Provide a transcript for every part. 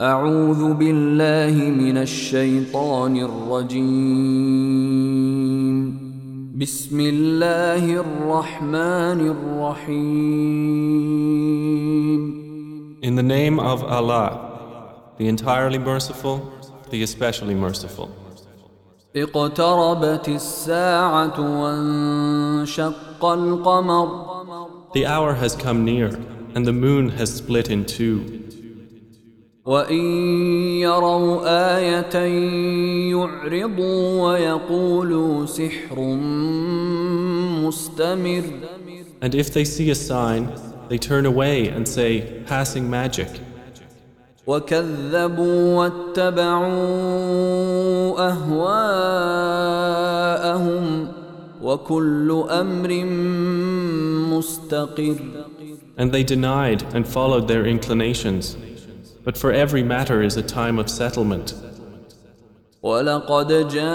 أعوذ بالله من الشيطان الرجيم بسم الله الرحمن الرحيم In the name of Allah, the entirely merciful, the especially merciful. اقتربت الساعة وانشق القمر The hour has come near, and the moon has split in two. وإن يروا آية يعرضوا ويقولوا سحر مستمر And if they see a sign, they turn away and say, passing magic. وكذبوا واتبعوا أهواءهم وكل أمر مستقر And they denied and followed their inclinations. But for every matter is a time of settlement. ولقد جاءهم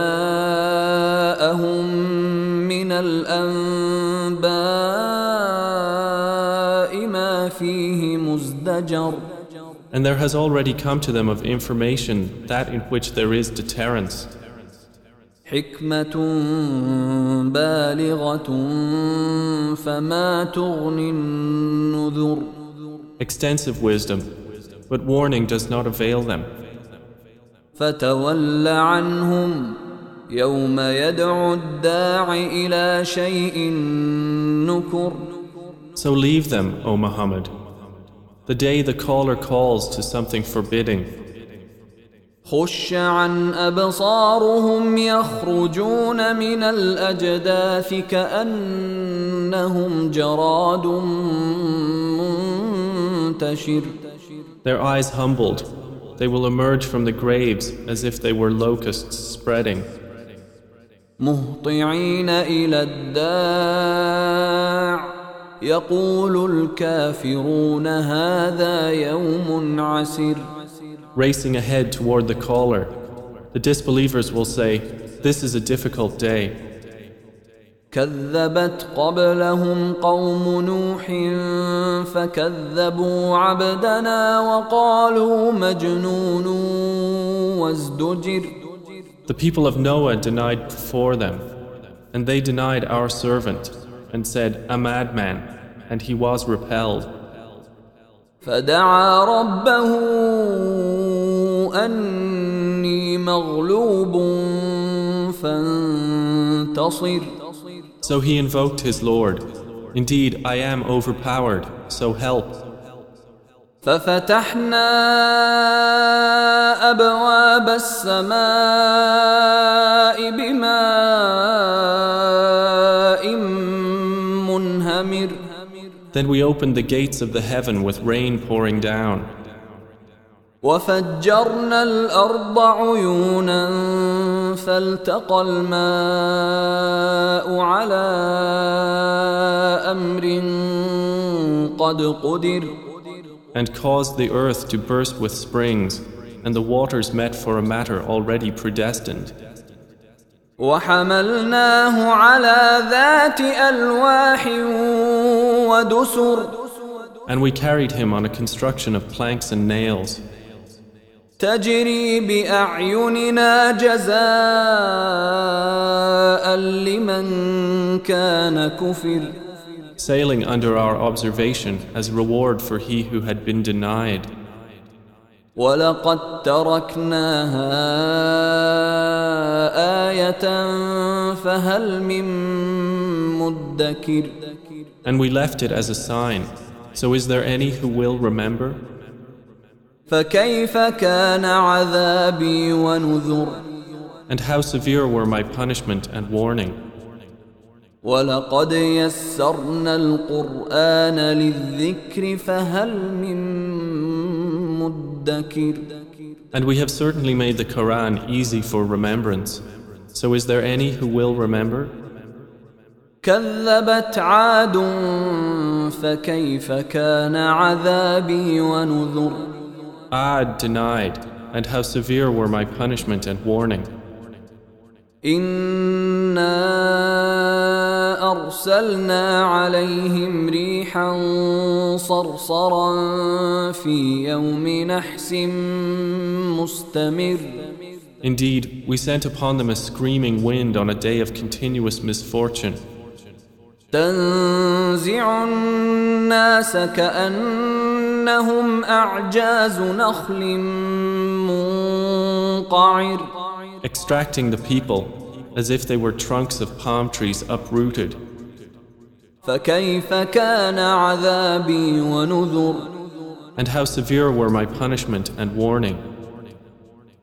من الأنباء ما فيه مزدجر And there has already come to them of information that in which there is deterrence, حكمة بالغة فما تغني النذر extensive wisdom, but warning does not avail them. فتول عنهم يوم يدعو الداع إلى شيء نكر So leave them, O Muhammad, the day the caller calls to something forbidding. خش عن أبصارهم يخرجون من الأجداث كأنهم جراد منتشر Their eyes humbled, they will emerge from the graves as if they were locusts spreading. مهطعين إلى الداع يقول الكافرون هذا يوم عسر Racing ahead toward the caller, the disbelievers will say, This is a difficult day. كذبت قبلهم قوم نوح فكذبوا عبدنا وقالوا مجنون وازدجر The people of Noah denied before them, and they denied our servant, and said, A madman, and he was repelled. فدعا ربه أني مغلوب فانتصر So he invoked his Lord. Indeed, I am overpowered, so help. ففتحنا أبواب السماء بماء منهمر Then we opened the gates of the heaven with rain pouring down. وفجرنا الأرض عيونا فالتقى الماء على أمر قد قدر and caused the earth to burst with springs, and the waters met for a matter already predestined. وحملناه على ذات ألواح ودسر And we carried him on a construction of planks and nails, تجري بأعيننا جزاء لمن كان كفر sailing under our observation as reward for he who had been denied. ولقد تركناها آية فهل من مدكر And we left it as a sign. So is there any who will remember? فكيف كان عذابي ونذر And how severe were my punishment and warning? ولقد يسرنا القرآن للذكر فهل من مدكر And we have certainly made the Quran easy for remembrance. So is there any who will remember? كذبت عاد فكيف كان عذابي ونذر Ad denied, and how severe were my punishment and warning. إنا أرسلنا عليهم ريحا صرصرا في يوم نحس مستمر Indeed, we sent upon them a screaming wind on a day of continuous misfortune. تنزع الناس كأنهم أعجاز نخل منقعر Extracting the people as if they were trunks of palm trees uprooted. فكيف كان عذابي ونذر And how severe were my punishment and warning.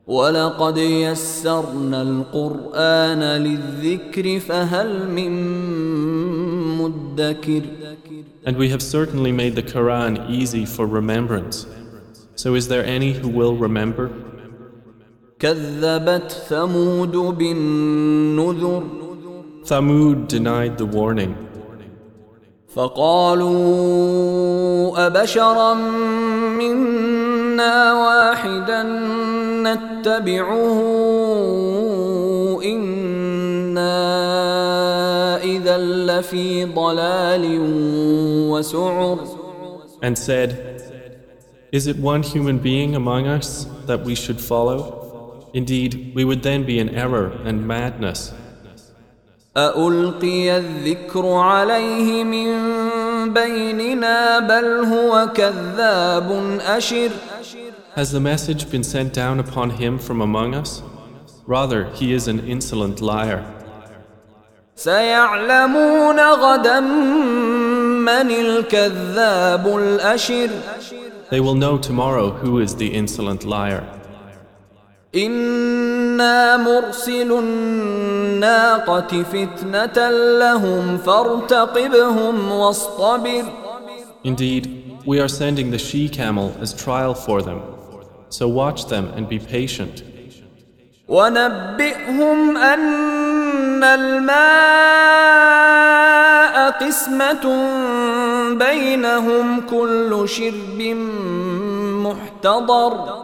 ولقد يسرنا القرآن للذكر فهل من مدكر And we have certainly made the Quran easy for remembrance. So is there any who will remember? كذبت ثمود بالنذر Thamud denied the warning. فقالوا أبشرا منا واحدا نتبعه إنا and said, Is it one human being among us that we should follow? Indeed, we would then be in error and madness. Has the message been sent down upon him from among us? Rather, he is an insolent liar. سيعلمون غدا من الكذاب الأشر They will know tomorrow who is the insolent liar. إنا مرسل الناقة فتنة لهم فارتقبهم واصطبر Indeed, we are sending the she camel as trial for them. So watch them and be patient. ونبئهم أن الماء قسمة بينهم كل شرب محتضر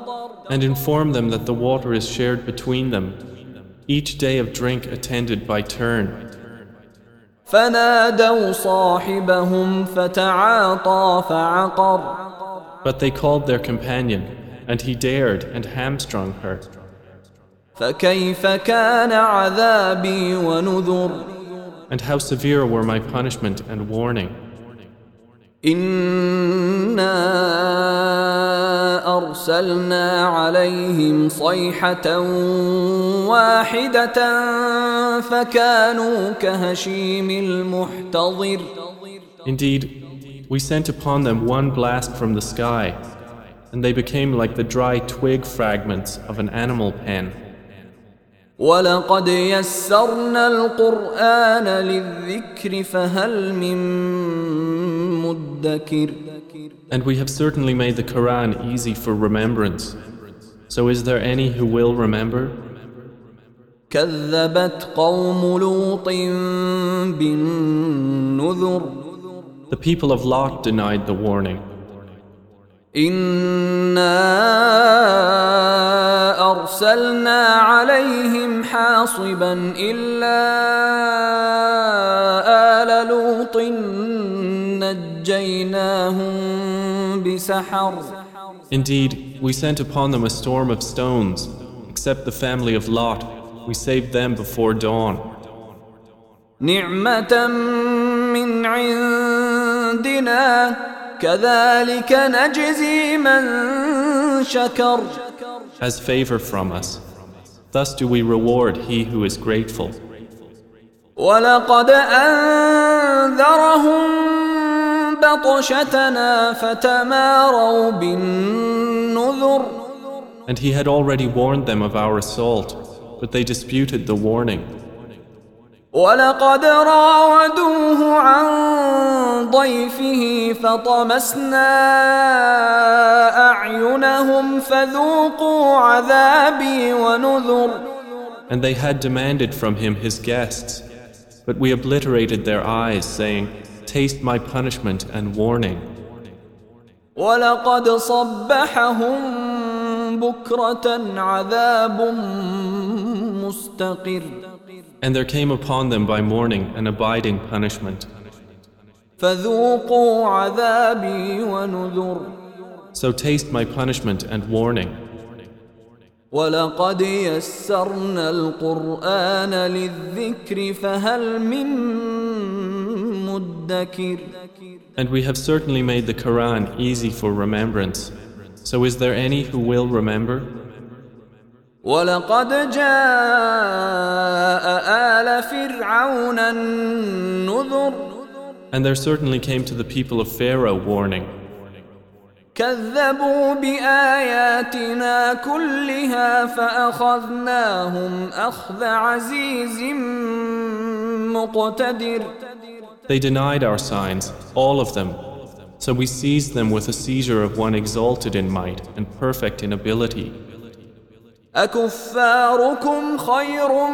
And inform them that the water is shared between them, each day of drink attended by turn. فنادوا صاحبهم فتعاطى فعقر But they called their companion, and he dared and hamstrung her. فكيف كان عذابي ونذر And how severe were my punishment and warning. إنا أرسلنا عليهم صيحة واحدة فكانوا كهشيم المحتضر Indeed, we sent upon them one blast from the sky, and they became like the dry twig fragments of an animal pen. ولقد يسرنا القرآن للذكر فهل من مدكر And we have certainly made the Quran easy for remembrance. So is there any who will remember? كذبت قوم لوط بالنذر The people of Lot denied the warning. إنا أرسلنا عليهم حاصبا إلا آل لوط نجيناهم بسحر Indeed, we sent upon them a storm of stones, except the family of Lot. We saved them before dawn. نعمة من عندنا كذلك نجزي من شكر As favor from us. Thus do we reward he who is grateful. ولقد أنذرهم بطشتنا فتماروا بالنذر And he had already warned them of our assault, but they disputed the warning. ولقد راودوه عن ضيفه فطمسنا أعينهم فذوقوا عذابي ونذر And they had demanded from him his guests, but we obliterated their eyes, saying, Taste my punishment and warning. ولقد صبحهم بكرة عذاب مستقر And there came upon them by morning an abiding punishment. فذوقوا عذابي ونذر So taste my punishment and warning. ولقد يسرنا القرآن للذكر فهل من مدكر And we have certainly made the Quran easy for remembrance. So is there any who will remember? ولقد جاء آل فرعون النذر And there certainly came to the people of Pharaoh warning. كذبوا بآياتنا كلها فأخذناهم أخذ عزيز مقتدر They denied our signs, all of them. So we seized them with a seizure of one exalted in might and perfect in ability. أكفاركم خير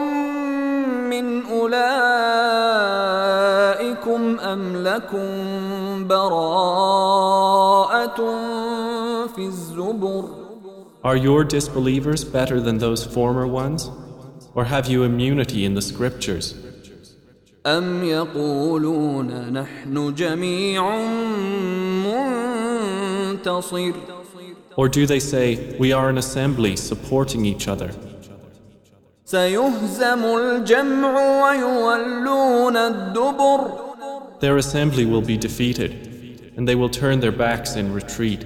من أولئكم أم لكم براءة في الزبر Are your disbelievers better than those former ones? Or have you immunity in the scriptures? أم يقولون نحن جميع منتصر Or do they say, We are an assembly supporting each other? سيهزم الجمع ويولون الدبر Their assembly will be defeated, and they will turn their backs in retreat.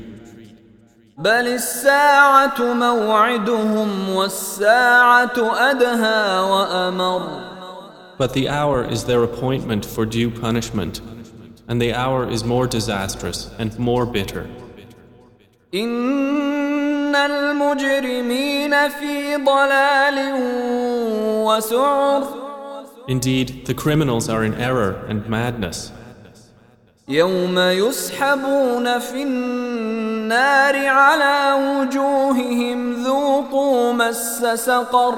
بل الساعة موعدهم والساعة أدهى وأمر But the hour is their appointment for due punishment, and the hour is more disastrous and more bitter. إن المجرمين في ضلال وسعر Indeed, the criminals are in error and madness. يوم يسحبون في النار على وجوههم ذوقوا مس سقر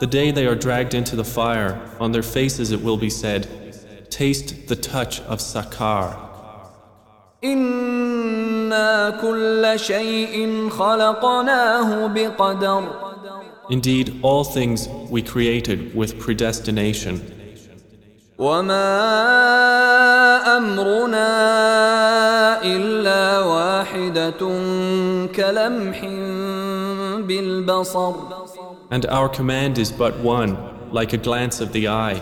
The day they are dragged into the fire, on their faces it will be said, Taste the touch of Sakar. إنا Indeed, all things we created with predestination. وما أمرنا إلا واحدة كلمح بالبصر And our command is but one, like a glance of the eye.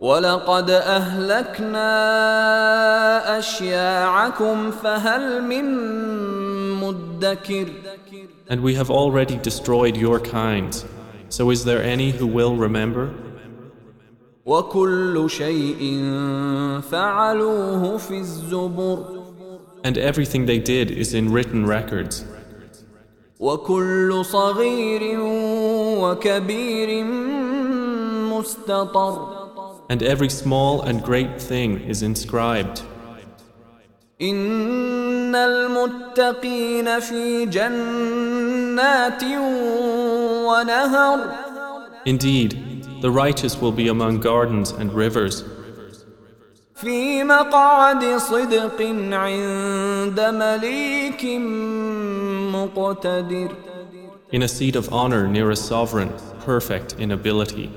ولقد أهلكنا أشياعكم فهل من مدكر And we have already destroyed your kinds. So is there any who will remember? وكل شيء فعلوه في الزبر And everything they did is in written records. وكل صغير وكبير مستطر And every small and great thing is inscribed. إن المتقين في جنات ونهر Indeed, the righteous will be among gardens and rivers, في مقعد صدق عند مليك مقتدر in a seat of honor near a sovereign, perfect in ability.